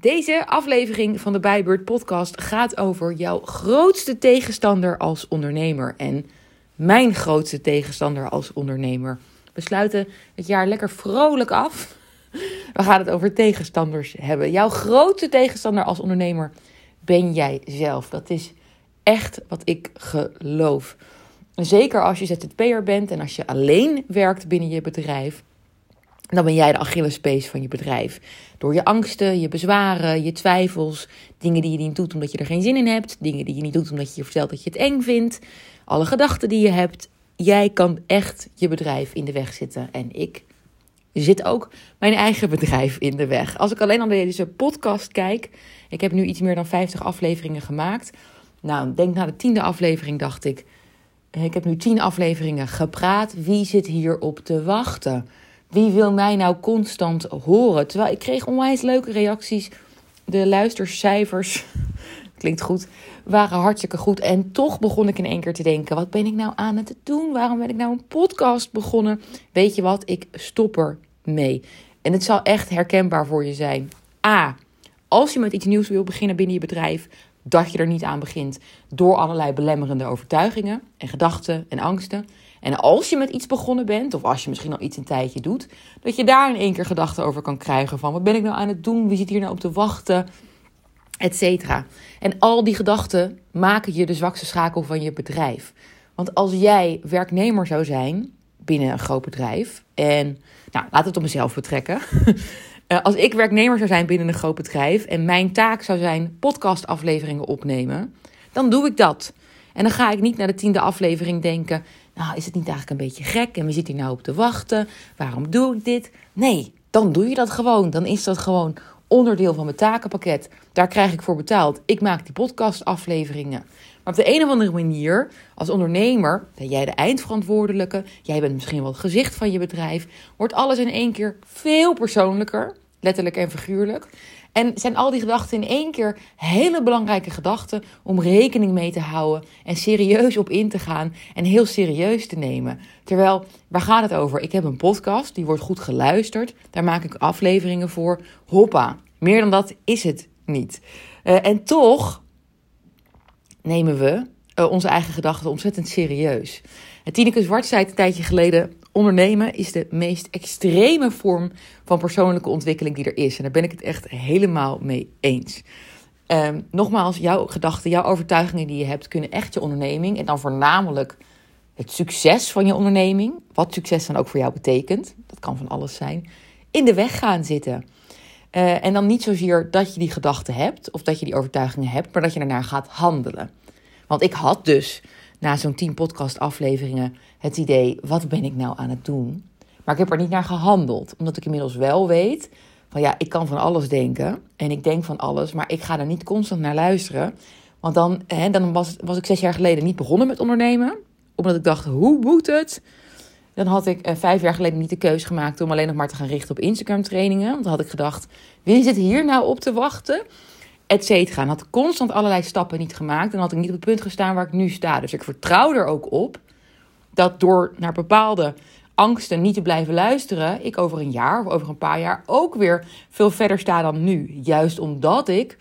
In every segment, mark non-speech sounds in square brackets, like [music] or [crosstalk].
Deze aflevering van de Bijbeurt podcast gaat over jouw grootste tegenstander als ondernemer en mijn grootste tegenstander als ondernemer. We sluiten het jaar lekker vrolijk af. We gaan het over tegenstanders hebben. Jouw grootste tegenstander als ondernemer ben jij zelf. Dat is echt wat ik geloof. Zeker als je ZZP'er bent en als je alleen werkt binnen je bedrijf dan ben jij de Achillespees van je bedrijf. Door je angsten, je bezwaren, je twijfels, dingen die je niet doet omdat je er geen zin in hebt, dingen die je niet doet omdat je je vertelt dat je het eng vindt, alle gedachten die je hebt. Jij kan echt je bedrijf in de weg zitten. En ik zit ook mijn eigen bedrijf in de weg. Als ik alleen naar deze podcast kijk, ik heb nu iets meer dan 50 afleveringen gemaakt. Nou, denk na de tiende aflevering dacht ik, ik heb nu tien afleveringen gepraat. Wie zit hier op te wachten? Wie wil mij nou constant horen? Terwijl ik kreeg onwijs leuke reacties. De luistercijfers, [laughs] klinkt goed, waren hartstikke goed. En toch begon ik in één keer te denken: wat ben ik nou aan het doen? Waarom ben ik nou een podcast begonnen? Weet je wat? Ik stop er mee. En het zal echt herkenbaar voor je zijn. A. Als je met iets nieuws wil beginnen binnen je bedrijf, dat je er niet aan begint door allerlei belemmerende overtuigingen en gedachten en angsten. En als je met iets begonnen bent, of als je misschien al iets een tijdje doet, dat je daar in één keer gedachten over kan krijgen van wat ben ik nou aan het doen, wie zit hier nou op te wachten, et. En al die gedachten maken je de zwakste schakel van je bedrijf. Want als jij werknemer zou zijn binnen een groot bedrijf, en nou, laat het op mezelf betrekken. [laughs] Eh, als ik werknemer zou zijn binnen een groot bedrijf en mijn taak zou zijn podcastafleveringen opnemen, dan doe ik dat. En dan ga ik niet naar de tiende aflevering denken: nou, is het niet eigenlijk een beetje gek en we zitten hier nou op te wachten? Waarom doe ik dit? Nee, dan doe je dat gewoon. Dan is dat gewoon onderdeel van mijn takenpakket. Daar krijg ik voor betaald. Ik maak die podcastafleveringen. Op de een of andere manier, als ondernemer, ben jij de eindverantwoordelijke. Jij bent misschien wel het gezicht van je bedrijf. Wordt alles in één keer veel persoonlijker, letterlijk en figuurlijk. En zijn al die gedachten in één keer hele belangrijke gedachten om rekening mee te houden en serieus op in te gaan en heel serieus te nemen. Terwijl, waar gaat het over? Ik heb een podcast, die wordt goed geluisterd. Daar maak ik afleveringen voor. Hoppa, meer dan dat is het niet. Uh, en toch nemen we uh, onze eigen gedachten ontzettend serieus. En Tineke Zwart zei een tijdje geleden ondernemen is de meest extreme vorm van persoonlijke ontwikkeling die er is. En daar ben ik het echt helemaal mee eens. Um, nogmaals, jouw gedachten, jouw overtuigingen die je hebt, kunnen echt je onderneming en dan voornamelijk het succes van je onderneming, wat succes dan ook voor jou betekent, dat kan van alles zijn, in de weg gaan zitten. Uh, en dan niet zozeer dat je die gedachten hebt of dat je die overtuigingen hebt, maar dat je daarnaar gaat handelen. Want ik had dus na zo'n tien podcast afleveringen het idee, wat ben ik nou aan het doen? Maar ik heb er niet naar gehandeld, omdat ik inmiddels wel weet van ja, ik kan van alles denken en ik denk van alles, maar ik ga er niet constant naar luisteren. Want dan, hè, dan was, was ik zes jaar geleden niet begonnen met ondernemen, omdat ik dacht, hoe moet het? Dan had ik eh, vijf jaar geleden niet de keuze gemaakt om alleen nog maar te gaan richten op Instagram trainingen. Want dan had ik gedacht, wie zit hier nou op te wachten? et cetera. En had constant allerlei stappen niet gemaakt. En had ik niet op het punt gestaan waar ik nu sta. Dus ik vertrouw er ook op dat door naar bepaalde angsten niet te blijven luisteren, ik over een jaar of over een paar jaar ook weer veel verder sta dan nu. Juist omdat ik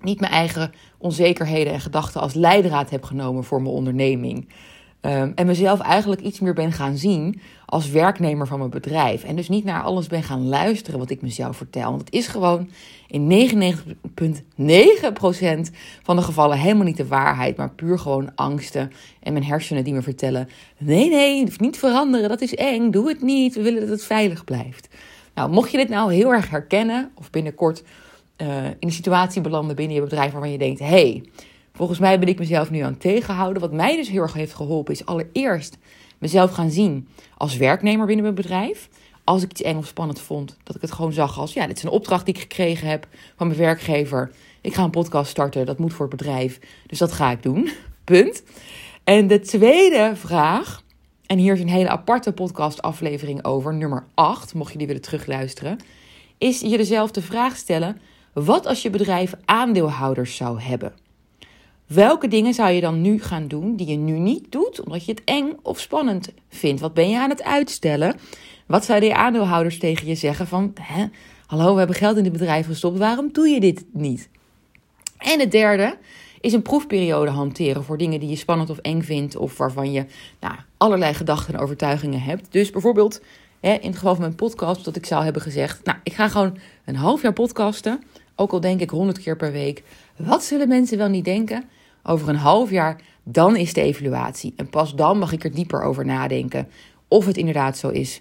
niet mijn eigen onzekerheden en gedachten als leidraad heb genomen voor mijn onderneming. Um, en mezelf eigenlijk iets meer ben gaan zien als werknemer van mijn bedrijf. En dus niet naar alles ben gaan luisteren wat ik mezelf vertel. Want het is gewoon in 99,9% van de gevallen helemaal niet de waarheid. Maar puur gewoon angsten en mijn hersenen die me vertellen... Nee, nee, niet veranderen, dat is eng, doe het niet. We willen dat het veilig blijft. Nou, mocht je dit nou heel erg herkennen of binnenkort uh, in een situatie belanden binnen je bedrijf... waarvan je denkt, hey, Volgens mij ben ik mezelf nu aan het tegenhouden. Wat mij dus heel erg heeft geholpen, is allereerst mezelf gaan zien als werknemer binnen mijn bedrijf. Als ik iets eng of spannend vond, dat ik het gewoon zag als: ja, dit is een opdracht die ik gekregen heb van mijn werkgever. Ik ga een podcast starten, dat moet voor het bedrijf. Dus dat ga ik doen. [laughs] Punt. En de tweede vraag, en hier is een hele aparte podcastaflevering over, nummer 8, mocht je die willen terugluisteren, is je dezelfde vraag stellen: wat als je bedrijf aandeelhouders zou hebben? Welke dingen zou je dan nu gaan doen die je nu niet doet, omdat je het eng of spannend vindt? Wat ben je aan het uitstellen? Wat zouden je aandeelhouders tegen je zeggen van, hè, Hallo, we hebben geld in het bedrijf gestopt. Waarom doe je dit niet? En het derde is een proefperiode hanteren voor dingen die je spannend of eng vindt. Of waarvan je nou, allerlei gedachten en overtuigingen hebt. Dus bijvoorbeeld hè, in het geval van mijn podcast, dat ik zou hebben gezegd: Nou, ik ga gewoon een half jaar podcasten. Ook al denk ik honderd keer per week. Wat zullen mensen wel niet denken? Over een half jaar, dan is de evaluatie. En pas dan mag ik er dieper over nadenken. Of het inderdaad zo is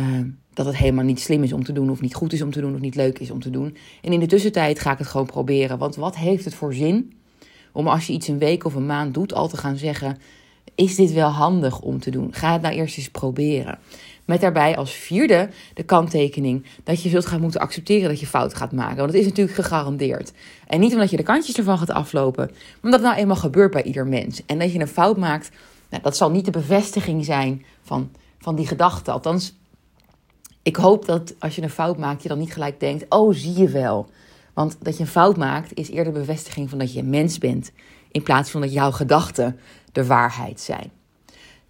uh, dat het helemaal niet slim is om te doen, of niet goed is om te doen, of niet leuk is om te doen. En in de tussentijd ga ik het gewoon proberen. Want wat heeft het voor zin om als je iets een week of een maand doet, al te gaan zeggen: Is dit wel handig om te doen? Ga het nou eerst eens proberen. Met daarbij als vierde de kanttekening dat je zult gaan moeten accepteren dat je fout gaat maken. Want dat is natuurlijk gegarandeerd. En niet omdat je de kantjes ervan gaat aflopen, maar omdat het nou eenmaal gebeurt bij ieder mens. En dat je een fout maakt, nou, dat zal niet de bevestiging zijn van, van die gedachte. Althans, ik hoop dat als je een fout maakt, je dan niet gelijk denkt: oh, zie je wel. Want dat je een fout maakt is eerder bevestiging van dat je een mens bent, in plaats van dat jouw gedachten de waarheid zijn.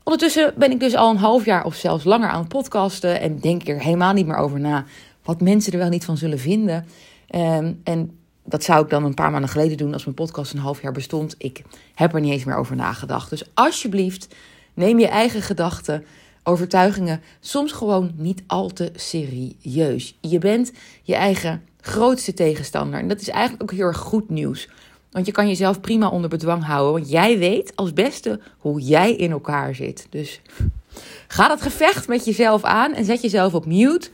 Ondertussen ben ik dus al een half jaar of zelfs langer aan het podcasten en denk er helemaal niet meer over na wat mensen er wel niet van zullen vinden. Um, en dat zou ik dan een paar maanden geleden doen als mijn podcast een half jaar bestond. Ik heb er niet eens meer over nagedacht. Dus alsjeblieft, neem je eigen gedachten, overtuigingen soms gewoon niet al te serieus. Je bent je eigen grootste tegenstander. En dat is eigenlijk ook heel erg goed nieuws. Want je kan jezelf prima onder bedwang houden. Want jij weet als beste hoe jij in elkaar zit. Dus ga dat gevecht met jezelf aan en zet jezelf op mute.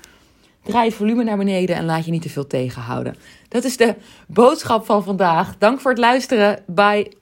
Draai het volume naar beneden en laat je niet te veel tegenhouden. Dat is de boodschap van vandaag. Dank voor het luisteren. Bye.